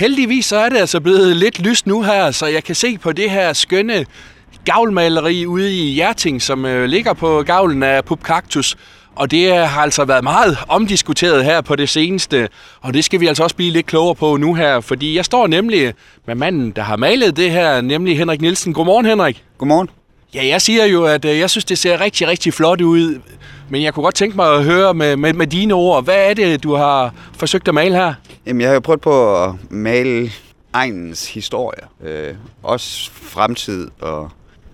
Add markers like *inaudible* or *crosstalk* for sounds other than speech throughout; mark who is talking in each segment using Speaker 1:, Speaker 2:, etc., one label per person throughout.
Speaker 1: Heldigvis så er det altså blevet lidt lyst nu her, så jeg kan se på det her skønne gavlmaleri ude i Hjerting, som øh, ligger på gavlen af Pup Cactus. Og det øh, har altså været meget omdiskuteret her på det seneste, og det skal vi altså også blive lidt klogere på nu her, fordi jeg står nemlig med manden, der har malet det her, nemlig Henrik Nielsen. Godmorgen, Henrik.
Speaker 2: Godmorgen.
Speaker 1: Ja, jeg siger jo, at øh, jeg synes, det ser rigtig, rigtig flot ud, men jeg kunne godt tænke mig at høre med, med, med dine ord. Hvad er det, du har forsøgt at male her?
Speaker 2: Jamen, jeg har jo prøvet på at male egens historie. Øh, også fremtid og,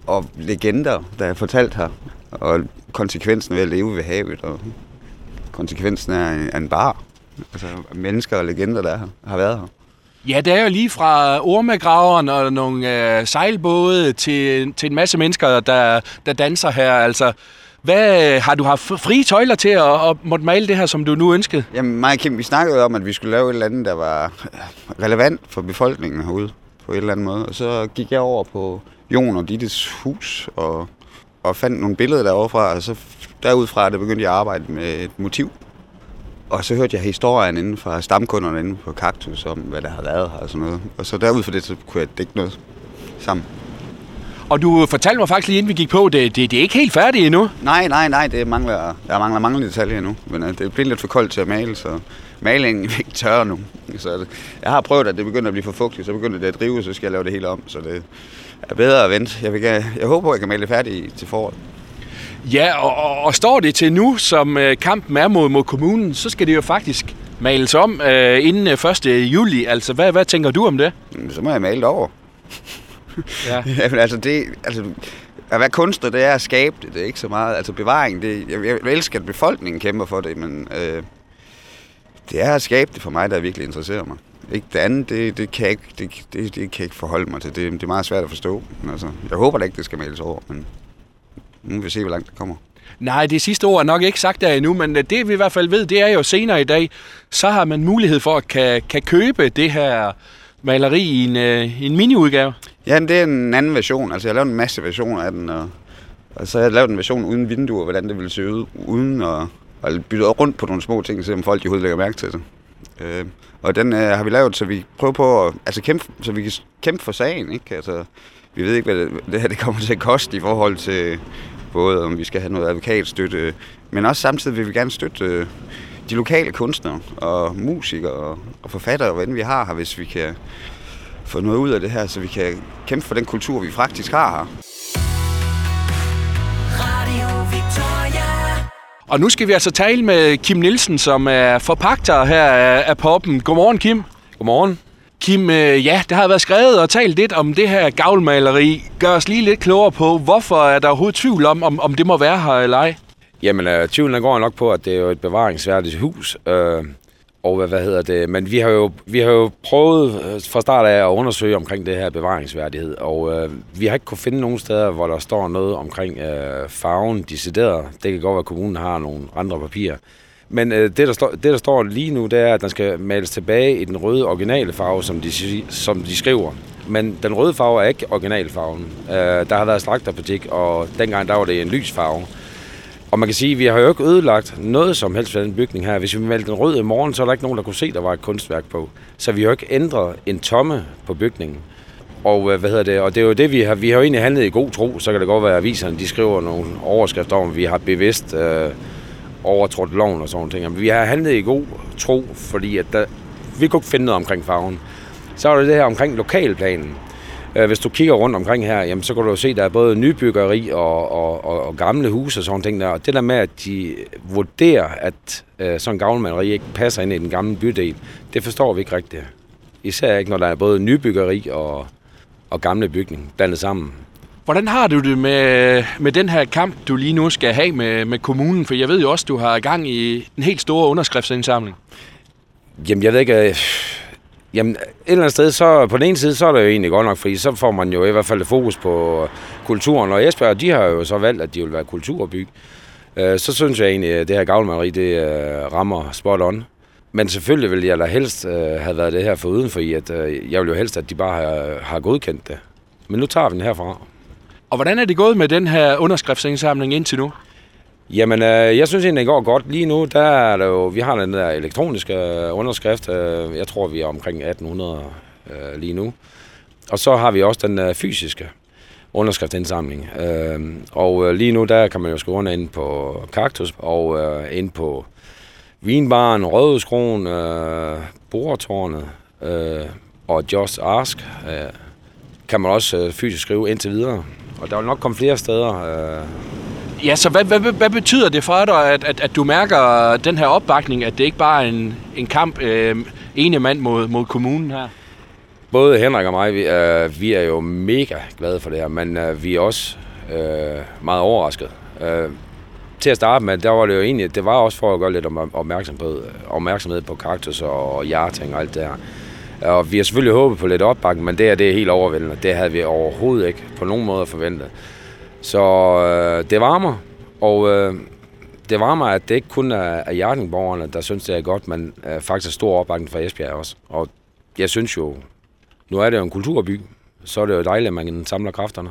Speaker 2: og legender, der er fortalt her. Og konsekvensen ved at leve ved havet, og konsekvensen af, af en bar. Altså mennesker og legender, der har været her.
Speaker 1: Ja, det er jo lige fra ormegraveren og nogle øh, sejlbåde til, til en masse mennesker, der, der danser her. Altså, hvad, har du haft frie tøjler til at, at måtte male det her, som du nu ønskede?
Speaker 2: Jamen, mig og Kim, vi snakkede om, at vi skulle lave et eller andet, der var øh, relevant for befolkningen herude på en eller anden måde. Og så gik jeg over på Jon og Dittes hus og, og fandt nogle billeder derovre fra, og så derudfra det begyndte jeg at arbejde med et motiv. Og så hørte jeg historien inden fra stamkunderne inde på Kaktus om, hvad der har været her og sådan noget. Og så derud for det, så kunne jeg dække noget sammen.
Speaker 1: Og du fortalte mig faktisk lige inden vi gik på, det, det, det er ikke helt færdigt endnu.
Speaker 2: Nej, nej, nej, det mangler, der mangler mange detaljer endnu. Men uh, det bliver lidt for koldt til at male, så malingen er ikke tør nu. Så jeg har prøvet, at det begynder at blive for fugtigt, så begynder det at drive, så skal jeg lave det hele om. Så det er bedre at vente. Jeg, vil, jeg, håber, jeg kan male det færdigt til foråret.
Speaker 1: Ja, og, og, og står det til nu, som øh, kampen er mod, mod kommunen, så skal det jo faktisk males om øh, inden 1. juli. Altså, hvad, hvad tænker du om det?
Speaker 2: Så må jeg male det over. Ja. *laughs* Jamen, altså, det, altså, at være kunstner, det er at skabe det. Det er ikke så meget, altså bevaring, det, jeg, jeg elsker, at befolkningen kæmper for det, men øh, det er at skabe det for mig, der virkelig interesserer mig. Ikke det andet, det, det, kan jeg ikke, det, det, det kan jeg ikke forholde mig til. Det, det er meget svært at forstå. Altså, jeg håber da ikke, det skal males over, men nu vil vi se, hvor langt det kommer.
Speaker 1: Nej, det sidste ord er nok ikke sagt der endnu, men det vi i hvert fald ved, det er jo senere i dag, så har man mulighed for at kan, kan købe det her maleri i en, øh, en mini-udgave.
Speaker 2: Ja, det er en anden version. Altså, jeg har lavet en masse versioner af den, og, og så har jeg lavet en version uden vinduer, hvordan det ville se ud, uden at, at bytte rundt på nogle små ting, så folk de overhovedet lægger mærke til det. Øh, og den øh, har vi lavet, så vi prøver på at altså, kæmpe, så vi kan kæmpe for sagen. Ikke? Altså, vi ved ikke, hvad det, det her det kommer til at koste i forhold til både, om vi skal have noget advokatstøtte, men også samtidig vil vi gerne støtte øh, de lokale kunstnere og musikere og, og forfattere, hvad vi har her, hvis vi kan få noget ud af det her, så vi kan kæmpe for den kultur, vi faktisk har her.
Speaker 1: Radio Victoria. Og nu skal vi altså tale med Kim Nielsen, som er forpagter her af poppen. Godmorgen, Kim.
Speaker 3: Godmorgen.
Speaker 1: Kim, øh, ja, det har været skrevet og talt lidt om det her gavlmaleri. Gør os lige lidt klogere på, hvorfor er der overhovedet tvivl om, om, om det må være her eller ej?
Speaker 3: Jamen, øh, tvivlen går nok på, at det er jo et bevaringsværdigt hus. Øh, og hvad, hvad hedder det? Men vi har jo, vi har jo prøvet øh, fra start af at undersøge omkring det her bevaringsværdighed, og øh, vi har ikke kunne finde nogen steder, hvor der står noget omkring øh, farven decideret. Det kan godt være, at kommunen har nogle andre papirer. Men øh, det, der står, det, der står lige nu, det er, at den skal males tilbage i den røde originale farve, som de, som de skriver. Men den røde farve er ikke originalfarven. Øh, der har været slagterbutik, og dengang der var det en lys farve. Og man kan sige, at vi har jo ikke ødelagt noget som helst ved den bygning her. Hvis vi meldte den rød i morgen, så er der ikke nogen, der kunne se, at der var et kunstværk på. Så vi har jo ikke ændret en tomme på bygningen. Og øh, hvad hedder det? Og det er jo det, vi har, vi har jo egentlig handlet i god tro. Så kan det godt være, at aviserne de skriver nogle overskrifter om, at vi har bevidst øh, overtrådt loven og sådan ting. Men vi har handlet i god tro, fordi at der, vi kunne ikke finde noget omkring farven. Så er det det her omkring lokalplanen. Øh, hvis du kigger rundt omkring her, jamen, så kan du se, at der er både nybyggeri og, og, og, og gamle huse og sådan ting der. Og det der med, at de vurderer, at øh, sådan en gavlmaleri ikke passer ind i den gamle bydel, det forstår vi ikke rigtigt. Især ikke, når der er både nybyggeri og, og gamle bygning blandet sammen.
Speaker 1: Hvordan har du det med, med den her kamp, du lige nu skal have med, med kommunen? For jeg ved jo også, du har gang i en helt stor underskriftsindsamling.
Speaker 3: Jamen, jeg ved ikke... Øh, jamen, et eller andet sted, så på den ene side, så er det jo egentlig godt nok, fordi så får man jo i hvert fald fokus på kulturen. Og Esbjerg, de har jo så valgt, at de vil være kulturby. Øh, så synes jeg egentlig, at det her gavlmaleri, det øh, rammer spot on. Men selvfølgelig ville jeg da helst have været det her for uden, fordi at, jeg ville jo helst, at de bare har, har godkendt det. Men nu tager vi den herfra.
Speaker 1: Og hvordan er det gået med den her underskriftsindsamling indtil nu?
Speaker 3: Jamen, øh, jeg synes egentlig, det går godt. Lige nu, der er det jo, vi har den der elektroniske øh, underskrift. Øh, jeg tror, vi er omkring 1800 øh, lige nu. Og så har vi også den øh, fysiske underskriftindsamling. Øh, og øh, lige nu, der kan man jo skrive under ind på Kaktus og øh, ind på Vinbaren, Rødhuskron, øh, Boretårnet øh, og Just Ask. Øh, kan man også øh, fysisk skrive indtil videre. Og der vil nok komme flere steder. Øh,
Speaker 1: Ja, så hvad, hvad, hvad, betyder det for dig, at, at, at du mærker den her opbakning, at det ikke bare er en, en kamp øh, ene mand mod, mod kommunen her?
Speaker 3: Både Henrik og mig, vi, øh, vi er jo mega glade for det her, men øh, vi er også øh, meget overrasket. Øh, til at starte med, der var det jo egentlig, det var også for at gøre lidt om, opmærksomhed, opmærksomhed på kaktus og hjerting og alt det her. Og vi har selvfølgelig håbet på lidt opbakning, men det her det er helt overvældende. Det havde vi overhovedet ikke på nogen måde forventet. Så øh, det varmer, og øh, det varmer, at det ikke kun er, er Jardingborgerne, der synes, det er godt, men øh, faktisk stor opbakning fra Esbjerg også. Og jeg synes jo, nu er det jo en kulturby, så er det jo dejligt, at man samler kræfterne.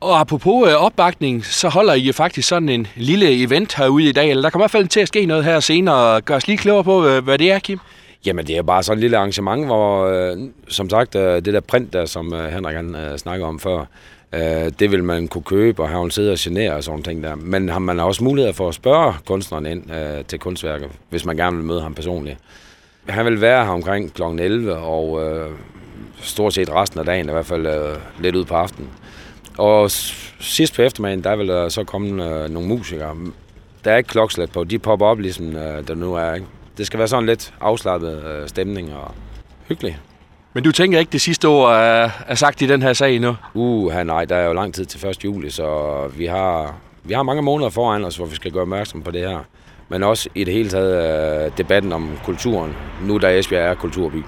Speaker 1: Og apropos øh, opbakning, så holder I faktisk sådan en lille event herude i dag. Eller der kommer i hvert fald til at ske noget her senere. Gør os lige klogere på, øh, hvad det er, Kim.
Speaker 3: Jamen, det er bare sådan et lille arrangement, hvor, øh, som sagt, øh, det der print, der, som øh, Henrik han, øh, snakker om før, øh, det vil man kunne købe, og have hun sidder og genere og sådan ting der. Men har man har også mulighed for at spørge kunstneren ind øh, til kunstværket, hvis man gerne vil møde ham personligt. Han vil være her omkring kl. 11, og øh, stort set resten af dagen, i hvert fald øh, lidt ud på aftenen. Og sidst på eftermiddagen, der vil der så komme øh, nogle musikere. Der er ikke klokslet på, de popper op, ligesom øh, der nu er. Ikke? Det skal være sådan lidt afslappet øh, stemning og hyggelig.
Speaker 1: Men du tænker ikke, det sidste ord er, er sagt i den her sag nu?
Speaker 3: Uh, nej, der er jo lang tid til 1. juli, så vi har, vi har mange måneder foran os, hvor vi skal gøre opmærksom på det her. Men også i det hele taget øh, debatten om kulturen, nu da Esbjerg er kulturby.